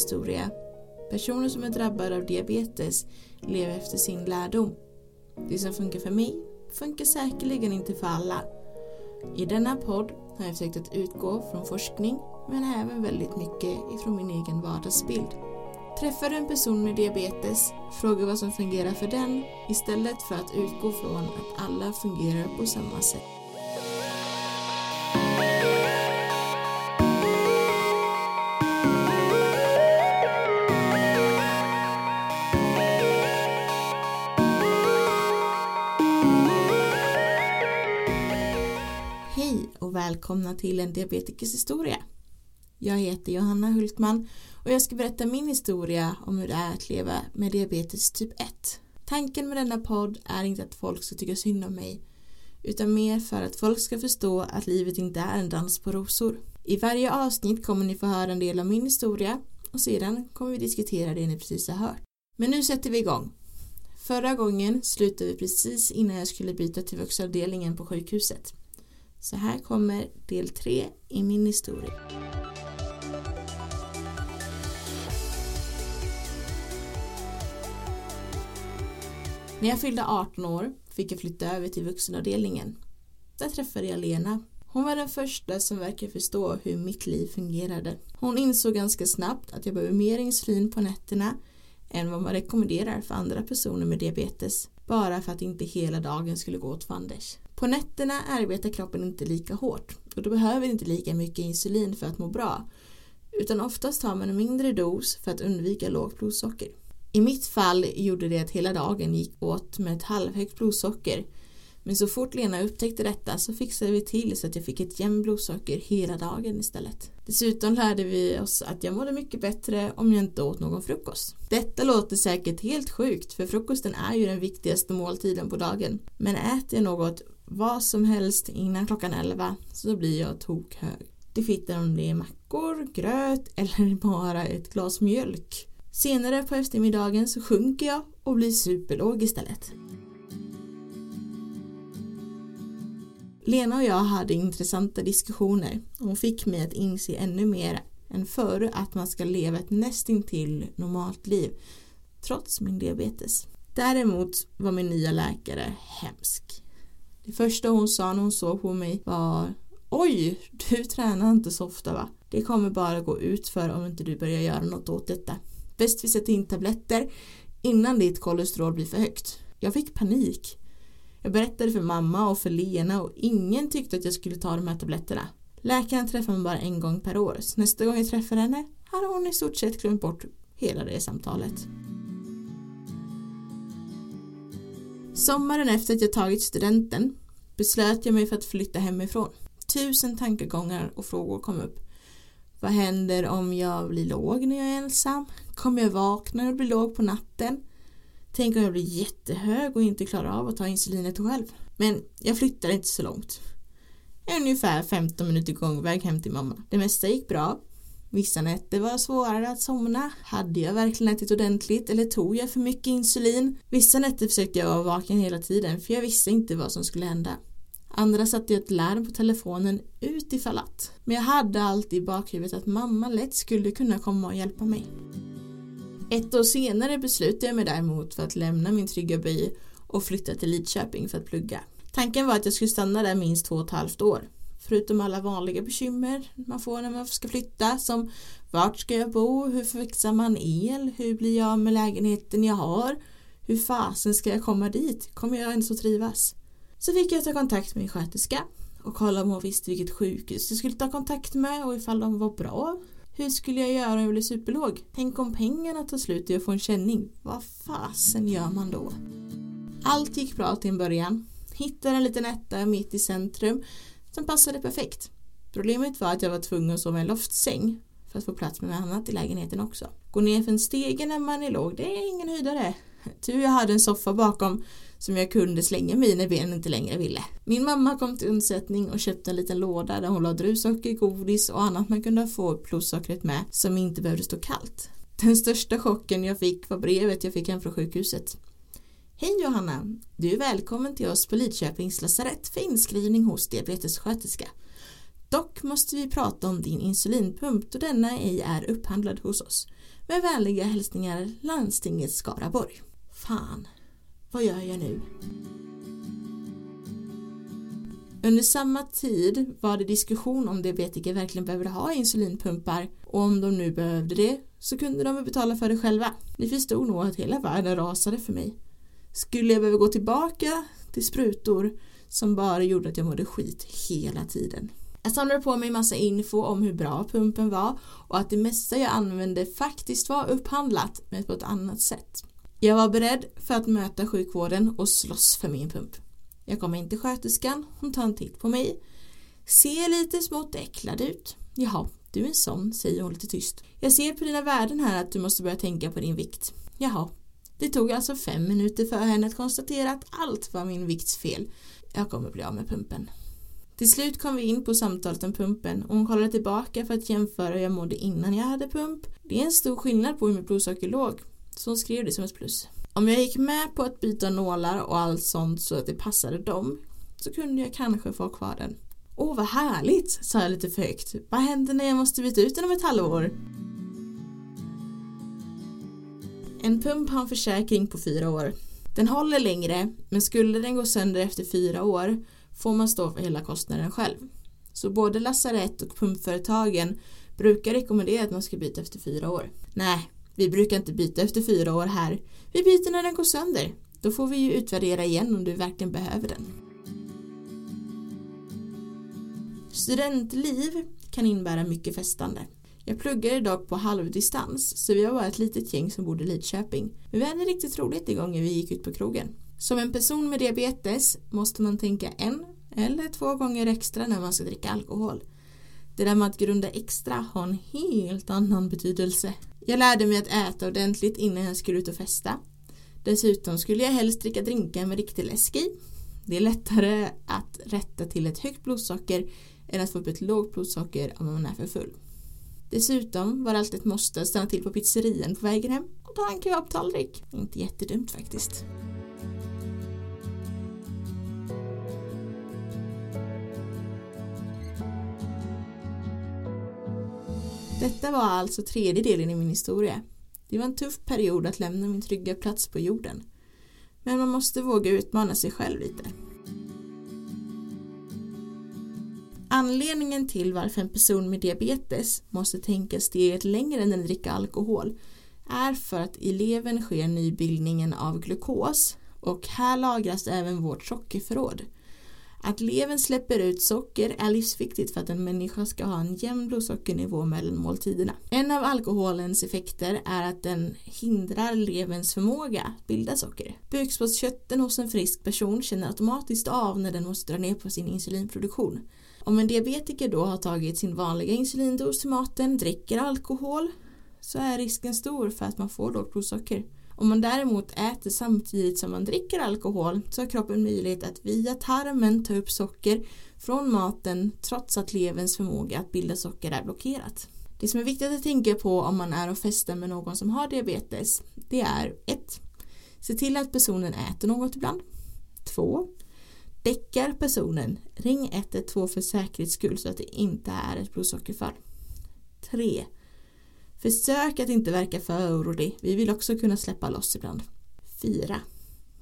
historia. Personer som är drabbade av diabetes lever efter sin lärdom. Det som funkar för mig funkar säkerligen inte för alla. I denna podd har jag försökt att utgå från forskning men även väldigt mycket ifrån min egen vardagsbild. Träffar du en person med diabetes, fråga vad som fungerar för den istället för att utgå från att alla fungerar på samma sätt. Välkomna till en diabetikers historia. Jag heter Johanna Hultman och jag ska berätta min historia om hur det är att leva med diabetes typ 1. Tanken med denna podd är inte att folk ska tycka synd om mig utan mer för att folk ska förstå att livet inte är en dans på rosor. I varje avsnitt kommer ni få höra en del av min historia och sedan kommer vi diskutera det ni precis har hört. Men nu sätter vi igång. Förra gången slutade vi precis innan jag skulle byta till vuxenavdelningen på sjukhuset. Så här kommer del 3 i min historia. När jag fyllde 18 år fick jag flytta över till vuxenavdelningen. Där träffade jag Lena. Hon var den första som verkade förstå hur mitt liv fungerade. Hon insåg ganska snabbt att jag behöver mer insulin på nätterna än vad man rekommenderar för andra personer med diabetes. Bara för att inte hela dagen skulle gå åt fanders. På nätterna arbetar kroppen inte lika hårt och då behöver inte lika mycket insulin för att må bra. Utan oftast tar man en mindre dos för att undvika lågt blodsocker. I mitt fall gjorde det att hela dagen gick åt med ett halvhögt blodsocker. Men så fort Lena upptäckte detta så fixade vi till så att jag fick ett jämnt blodsocker hela dagen istället. Dessutom lärde vi oss att jag mådde mycket bättre om jag inte åt någon frukost. Detta låter säkert helt sjukt för frukosten är ju den viktigaste måltiden på dagen. Men äter jag något vad som helst innan klockan 11 så blir jag tokhög. Det fittar om det är mackor, gröt eller bara ett glas mjölk. Senare på eftermiddagen så sjunker jag och blir superlåg istället. Lena och jag hade intressanta diskussioner och hon fick mig att inse ännu mer än förr att man ska leva ett nästintill normalt liv trots min diabetes. Däremot var min nya läkare hemsk. Det första hon sa när hon såg på mig var Oj, du tränar inte så ofta va? Det kommer bara gå ut för om inte du börjar göra något åt detta. Bäst vi sätter in tabletter innan ditt kolesterol blir för högt. Jag fick panik. Jag berättade för mamma och för Lena och ingen tyckte att jag skulle ta de här tabletterna. Läkaren träffar mig bara en gång per år så nästa gång jag träffar henne hade hon i stort sett glömt bort hela det samtalet. Sommaren efter att jag tagit studenten beslöt jag mig för att flytta hemifrån. Tusen tankegångar och frågor kom upp. Vad händer om jag blir låg när jag är ensam? Kommer jag vakna och bli låg på natten? Tänk om jag blir jättehög och inte klarar av att ta insulinet själv. Men jag flyttade inte så långt. Ungefär 15 minuter gångväg hem till mamma. Det mesta gick bra. Vissa nätter var svårare att somna. Hade jag verkligen ätit ordentligt eller tog jag för mycket insulin? Vissa nätter försökte jag vara vaken hela tiden för jag visste inte vad som skulle hända. Andra satte jag ett larm på telefonen utifall att. Men jag hade alltid i bakhuvudet att mamma lätt skulle kunna komma och hjälpa mig. Ett år senare beslutade jag mig däremot för att lämna min trygga by och flytta till Lidköping för att plugga. Tanken var att jag skulle stanna där minst två och ett halvt år. Förutom alla vanliga bekymmer man får när man ska flytta som vart ska jag bo, hur fixar man el, hur blir jag med lägenheten jag har, hur fasen ska jag komma dit, kommer jag ens att trivas? Så fick jag ta kontakt med min sköterska och kolla om hon visste vilket sjukhus jag skulle ta kontakt med och ifall de var bra. Hur skulle jag göra om jag blev superlåg? Tänk om pengarna tar slut och jag får en känning. Vad fasen gör man då? Allt gick bra till en början. Hittade en liten etta mitt i centrum som passade perfekt. Problemet var att jag var tvungen att sova i en loftsäng för att få plats med annat i lägenheten också. Gå ner för en stege när man är låg, det är ingen höjdare. Tur jag hade en soffa bakom som jag kunde slänga mig i när benen inte längre ville. Min mamma kom till undsättning och köpte en liten låda där hon la druvsocker, godis och annat man kunde få plussockret med som inte behövde stå kallt. Den största chocken jag fick var brevet jag fick hem från sjukhuset. Hej Johanna! Du är välkommen till oss på Lidköpings lasarett för inskrivning hos diabetessköterska. Dock måste vi prata om din insulinpump då denna ej är upphandlad hos oss. Med vänliga hälsningar Landstinget Skaraborg. Fan, vad gör jag nu? Under samma tid var det diskussion om diabetiker verkligen behövde ha insulinpumpar och om de nu behövde det så kunde de betala för det själva. Ni förstod nog att hela världen rasade för mig. Skulle jag behöva gå tillbaka till sprutor som bara gjorde att jag mådde skit hela tiden. Jag samlade på mig massa info om hur bra pumpen var och att det mesta jag använde faktiskt var upphandlat men på ett annat sätt. Jag var beredd för att möta sjukvården och slåss för min pump. Jag kommer inte sköterskan, hon tar en titt på mig. Ser lite smått äcklad ut. Jaha, du är en sån, säger hon lite tyst. Jag ser på dina värden här att du måste börja tänka på din vikt. Jaha. Det tog alltså fem minuter för henne att konstatera att allt var min vikts fel. Jag kommer bli av med pumpen. Till slut kom vi in på samtalet om pumpen och hon kollade tillbaka för att jämföra hur jag mådde innan jag hade pump. Det är en stor skillnad på hur mitt blodsocker låg. Så hon skrev det som ett plus. Om jag gick med på att byta nålar och allt sånt så att det passade dem så kunde jag kanske få kvar den. Åh vad härligt, sa jag lite för högt. Vad händer när jag måste byta ut den om ett halvår? En pump har en försäkring på fyra år. Den håller längre, men skulle den gå sönder efter fyra år får man stå för hela kostnaden själv. Så både lasarett och pumpföretagen brukar rekommendera att man ska byta efter fyra år. Nej, vi brukar inte byta efter fyra år här. Vi byter när den går sönder. Då får vi ju utvärdera igen om du verkligen behöver den. Studentliv kan innebära mycket festande. Jag pluggar idag på halvdistans så vi var bara ett litet gäng som bodde i Lidköping. Men vi hade riktigt roligt de gånger vi gick ut på krogen. Som en person med diabetes måste man tänka en eller två gånger extra när man ska dricka alkohol. Det där med att grunda extra har en helt annan betydelse. Jag lärde mig att äta ordentligt innan jag skulle ut och festa. Dessutom skulle jag helst dricka drinkar med riktig läsk i. Det är lättare att rätta till ett högt blodsocker än att få upp ett lågt blodsocker om man är för full. Dessutom var det alltid ett måste att stanna till på pizzerian på vägen hem och ta en kebabtallrik. Inte jättedumt faktiskt. Detta var alltså tredje delen i min historia. Det var en tuff period att lämna min trygga plats på jorden. Men man måste våga utmana sig själv lite. Anledningen till varför en person med diabetes måste tänka steget längre än att dricka alkohol är för att i levern sker nybildningen av glukos och här lagras även vårt sockerförråd. Att levern släpper ut socker är livsviktigt för att en människa ska ha en jämn blodsockernivå mellan måltiderna. En av alkoholens effekter är att den hindrar leverns förmåga att bilda socker. Bukspottkörteln hos en frisk person känner automatiskt av när den måste dra ner på sin insulinproduktion. Om en diabetiker då har tagit sin vanliga insulindos till maten, dricker alkohol, så är risken stor för att man får lågt blodsocker. Om man däremot äter samtidigt som man dricker alkohol så har kroppen möjlighet att via tarmen ta upp socker från maten trots att leverns förmåga att bilda socker är blockerat. Det som är viktigt att tänka på om man är och festar med någon som har diabetes det är 1. Se till att personen äter något ibland. 2. Däckar personen, ring 112 för säkerhets skull så att det inte är ett blodsockerfall. 3. Försök att inte verka för orolig. Vi vill också kunna släppa loss ibland. 4.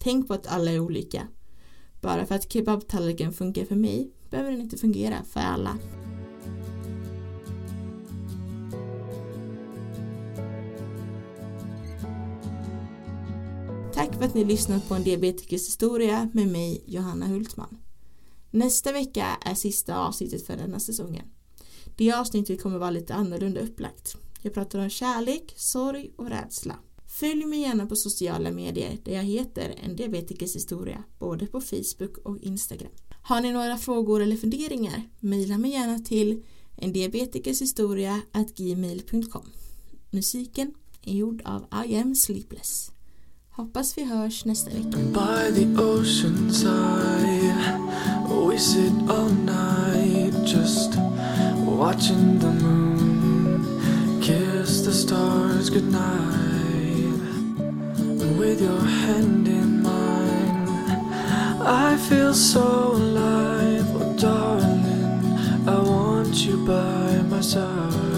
Tänk på att alla är olika. Bara för att kebabtallriken funkar för mig behöver den inte fungera för alla. Tack för att ni lyssnat på en diabetikers historia med mig Johanna Hultman. Nästa vecka är sista avsnittet för denna säsongen. Det avsnittet kommer vara lite annorlunda upplagt. Jag pratar om kärlek, sorg och rädsla. Följ mig gärna på sociala medier där jag heter En diabetikers historia både på Facebook och Instagram. Har ni några frågor eller funderingar? Mejla mig gärna till en Musiken är gjord av I am sleepless. Hoppas vi hörs nästa vecka. By the ocean side We sit all night just watching the moon the stars goodnight With your hand in mine I feel so alive, oh darling I want you by my side.